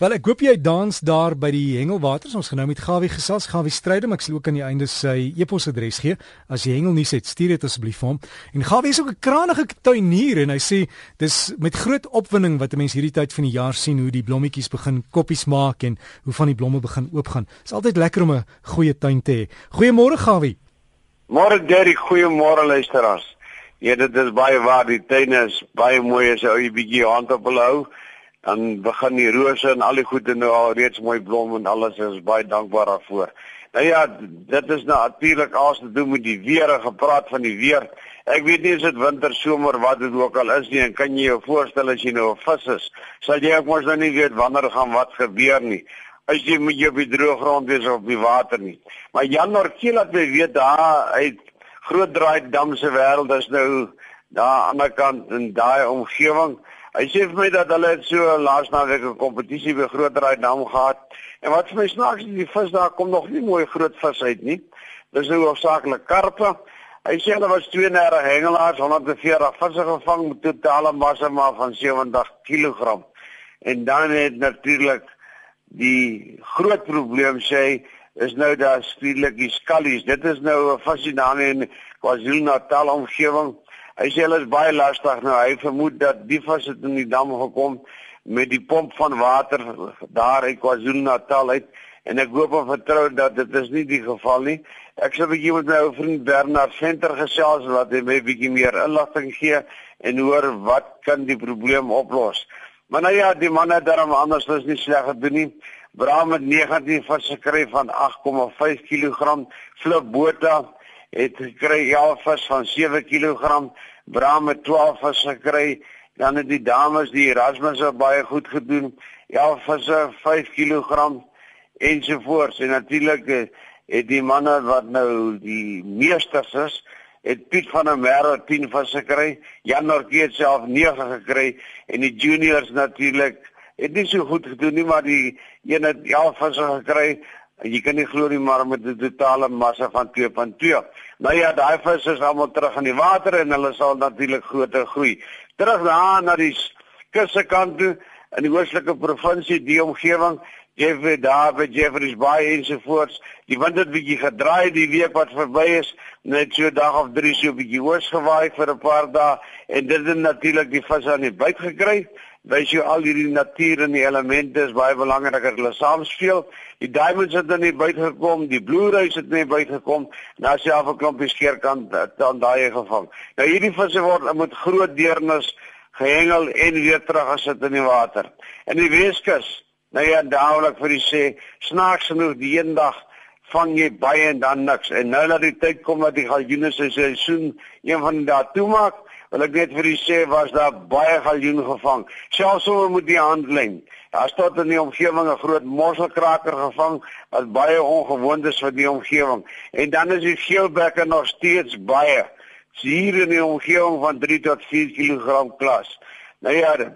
Wel ek hoop jy dans daar by die hengelwaters. Ons gaan nou met Gawie gesels. Gawie Strydom, ek sal ook aan die einde sy e-posadres gee. As jy hengel nie het, stuur dit asseblief vir hom. En Gawie is ook 'n krangige tuinier en hy sê dis met groot opwinding wat 'n mens hierdie tyd van die jaar sien hoe die blommetjies begin koppies maak en hoe van die blomme begin oopgaan. Dit is altyd lekker om 'n goeie tuin te hê. Goeiemôre Gawie. Môre Derry, goeiemôre luisteraars. Ja, dit is baie waar die tuine is baie mooi as jy 'n bietjie hand op hou dan begin die rose en al die goede nou al reeds mooi blom en alles is baie dankbaar daarvoor. Nou ja, dit is natuurlik alles te doen met die weer en gepraat van die weer. Ek weet nie as dit winter, somer, wat dit ook al is nie en kan jy jou voorstel as jy nou 'n vis is, sal jy ook mos nou nie weet wanneer gaan wat gebeur nie. As jy met jou droë grond is of op die water nie. Maar Jan Norkie laat my weet daar uit Groot Draai Dam se wêreld is nou daar aan die ander kant in daai omgewing Hy sê vir my dat hulle so laas naweek 'n kompetisie by Groter Uitdam gehad. En wat vir my snaaks is, die vis daar kom nog nie mooi groot vis uit nie. Dis nou hoofsaaklik karpe. Hy sê hulle was 32 hengelaars, 140 visse gevang met totale massa maar van 70 kg. En dan het natuurlik die groot probleem sê is nou daar skielik die skallies. Dit is nou 'n fascinerende in KwaZulu-Natal omgewing. Hy sê hulle is baie lastig nou. Hy vermoed dat die vis het in die dam gekom met die pomp van water daar uit KwaZulu-Natal uit en ek hoop en vertrou dat dit is nie die geval nie. Ek sê bietjie met my ou vriend Bernard Venter gesels wat hy my bietjie meer inligting gee en hoor wat kan die probleem oplos. Maar nou ja, die manne daarom anders is nie sleg gedoen nie. Braam met 19 visse kry van 8,5 kg. Flip Botha het gekry 11 vis van 7 kg. Bram het 12 vis gekry. Dan het die dames die Erasmus baie goed gedoen. 11 visse, 5 kg ensovoorts. En natuurlik eh, het die manne wat nou die meesters is, het Piet van der Merwe 10 visse gekry. Jan Norkie het self 9 gekry en die juniors natuurlik het nie so goed gedoen nie, maar die een het 11 visse gekry. Jy kan nie glo nie maar met 'n totale massa van 2.2. Nou ja, daai visse is almal terug in die water en hulle sal natuurlik groter groei. Terug daar na die kusse kant toe in die oostelike provinsie, die omgewing, Jeffrey daar by Jeffrey's Bay ensovoorts. Die wind het bietjie gedraai die week wat verby is, net so dag of 3 so bietjie oos gewaai vir 'n paar dae en dit het natuurlik die visse aan die buit gekry wys jy al hierdie natuur en die elemente is baie belangrik dat hulle saamspeel. Die diamonds het dan nie buitegekom, die blue rays het nie buitegekom. Nou as jy af 'n klompie skeerkant dan daai gevang. Nou hierdie visse word met groot deernis gehengel en weer terug gesit in die water. In die Weskus, nou ja, dadelik vir die sê, snaaks genoeg die eendag vang jy baie en dan niks. En nou dat die tyd kom dat die galjoene se seisoen een van die dae toemaak, wil ek net vir u sê was daar baie galjoen gevang. Selfs so moet die handling. Daar staan in die omgewing 'n groot mosselkraker gevang wat baie ongewoon is vir die omgewing. En dan is die geelbekke nog steeds baie. Hier in die omgewing van 3 tot 4 kg klas. Nou ja,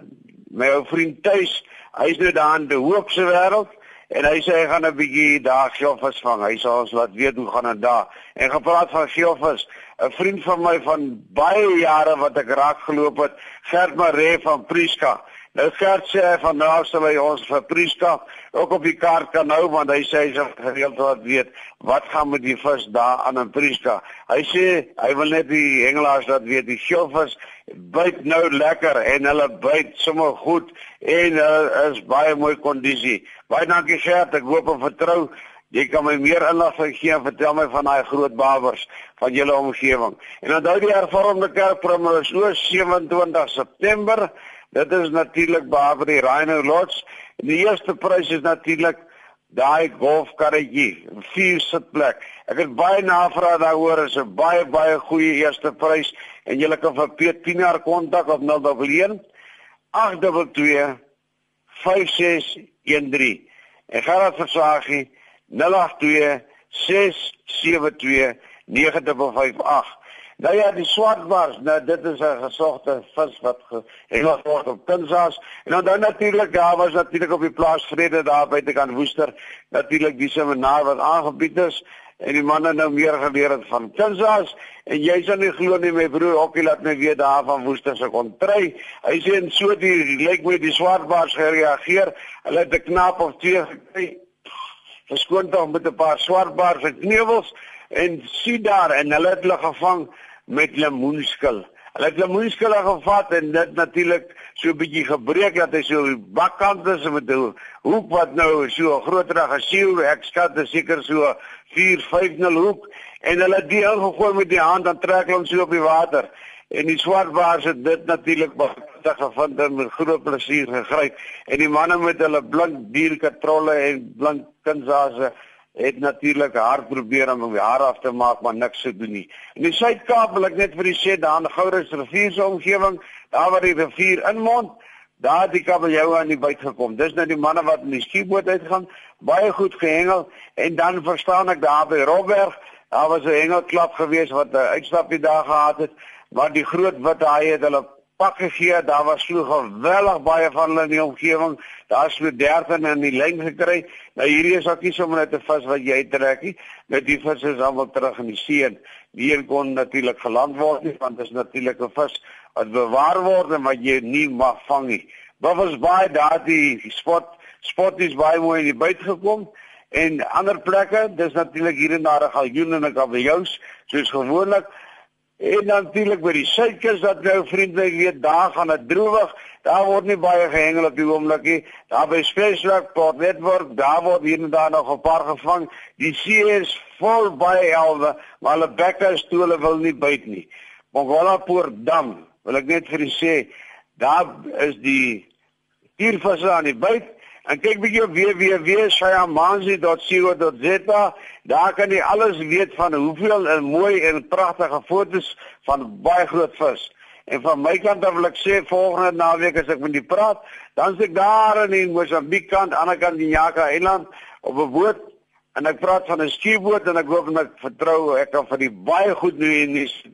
my ou vriend tuis, hy's nou daar in die hoopse wêreld en hy sê hy gaan 'n bietjie daar geelvis vang. Hy sê ons laat weet hoe gaan dit daar. En gepraat van geelvis, 'n vriend van my van baie jare wat ek raak geloop het, Gert Maree van Prieska. Nou Gert sê hy van nou sal hy ons vir Prieska ook op die kaart kan hou want hy sê hy se gereeld wat weet wat gaan met die vis daar aan in Prieska. Hy sê hy wil net die hengelaars dat weet die geelvis byt nou lekker en hulle byt sommer goed en uh, is baie mooi kondisie. Baie dankie Gert, ek hoop en vertrou jy kan my meer inligting gee en vertel my van daai groot babers van julle omgewing. En onthou die hervormde kerk promo oor 27 September. Dit is natuurlik baie die Rhino Lodge. En die eerste prys is natuurlik daai golfkarretjie, vier sitplek. Ek het baie navraag daaroor, is 'n baie baie goeie eerste prys en jy kan vir Piet 10 jaar kontak op 011 822 5613. En Gerard Versagie 082 672 9558. Nou ja, die swartbars, nou dit is 'n gesogte vis wat gehengel word op Kinsas. En dan, dan natuurlik daar was natuurlik op die plaas Vrede daar by te kan Woester, natuurlik die seminar wat aangebied is en die manne nou meer geleer het van Kansas en jy sal nie glo nie my broer Hokkie laat my weet daar van Woester se kontry. Hy sê en so die lyk my die swartbaars gereageer. Hulle het 'n knap of twee gekry. Verskoon tog met 'n paar swartbaars se knewels en sien daar en hulle het hulle gevang met lemoenskil. Hulle het lemoenskil gevat en dit natuurlik so 'n bietjie gebreek dat hy so bakkant is met 'n hoek wat nou so groter as 'n siel, ek skat dit seker so 4 5 hoek. En hulle het die ingegooi met die hand dan trek hulle hom so op die water. En die swartbaars het dit natuurlik baie gevind en met groot plesier gegryp. En die manne met hulle blink dierkatrolle en blink kunsase het natuurlik hard probeer om haar af te maak maar niks se doen nie. In die Suid-Kaap wil ek net vir die sê daar in Gourus rivier se omgewing, daar waar die rivier inmond, daar het die kabeljou aan die byt gekom. Dis nou die manne wat in die skieboot uitgaan, baie goed gehengel en dan verstaan ek daar by Robberg, daar was 'n hengelklap geweest wat 'n uitstapie daar gehad het, maar die groot wit haai het hulle pak gegee, daar was so geweldig baie van hulle in die omgewing. Daar's so 30 in die lyn gekry. Nou hierdie is ook nie sommer net 'n vis wat jy trek nie. Met die vis is almal terug in die see. Die een kon natuurlik geland word nie, want dit is natuurlik 'n vis wat bewaar word en wat jy nie mag vang nie. Buffels Bay daardie spot spot is baie mooi in die buit gekom en ander plekke, dis natuurlik hier en daar 'n galjoen en 'n kabeljous, soos gewoonlik En natuurlik by die suidkus dat nou vriende weet daar gaan dit droewig. Daar word nie baie gehengel op die oomblik nie. Daar by Speswak Port Network, daar word hier en daar nog 'n paar gevang. Die see is vol baie elwe, maar hulle bekke stole wil nie byt nie. Mongola Poort Dam, wil ek net vir u sê, daar is die diervisse aan die byt En kyk bietjie op www.shayamanzi.co.za, daar kan jy alles weet van hoeveel en mooi en pragtige fotos van baie groot vis. En van my kant af wil ek sê volgende naweek as ek met die praat, dan sê ek daar in Mosambiek kant, aan die ander kant die Nyaka eiland op 'n boot en ek praat van 'n skieboot en ek hoop en ek vertrou ek kan vir die baie goed nuus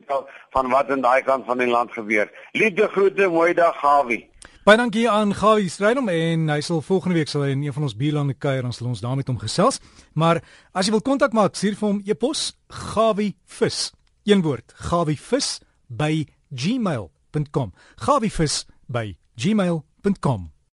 van wat in daai kant van die land gebeur. Liefde groete, mooi dag, Gawie. Baie dankie aan Gawie Strydom en hy sal volgende week sal hy in een van ons bierlande kuier ons sal ons daarmee hom gesels. Maar as jy wil kontak maak, stuur vir hom e-pos gawievis. Een woord, gawievis by gmail.com. gawievis by gmail.com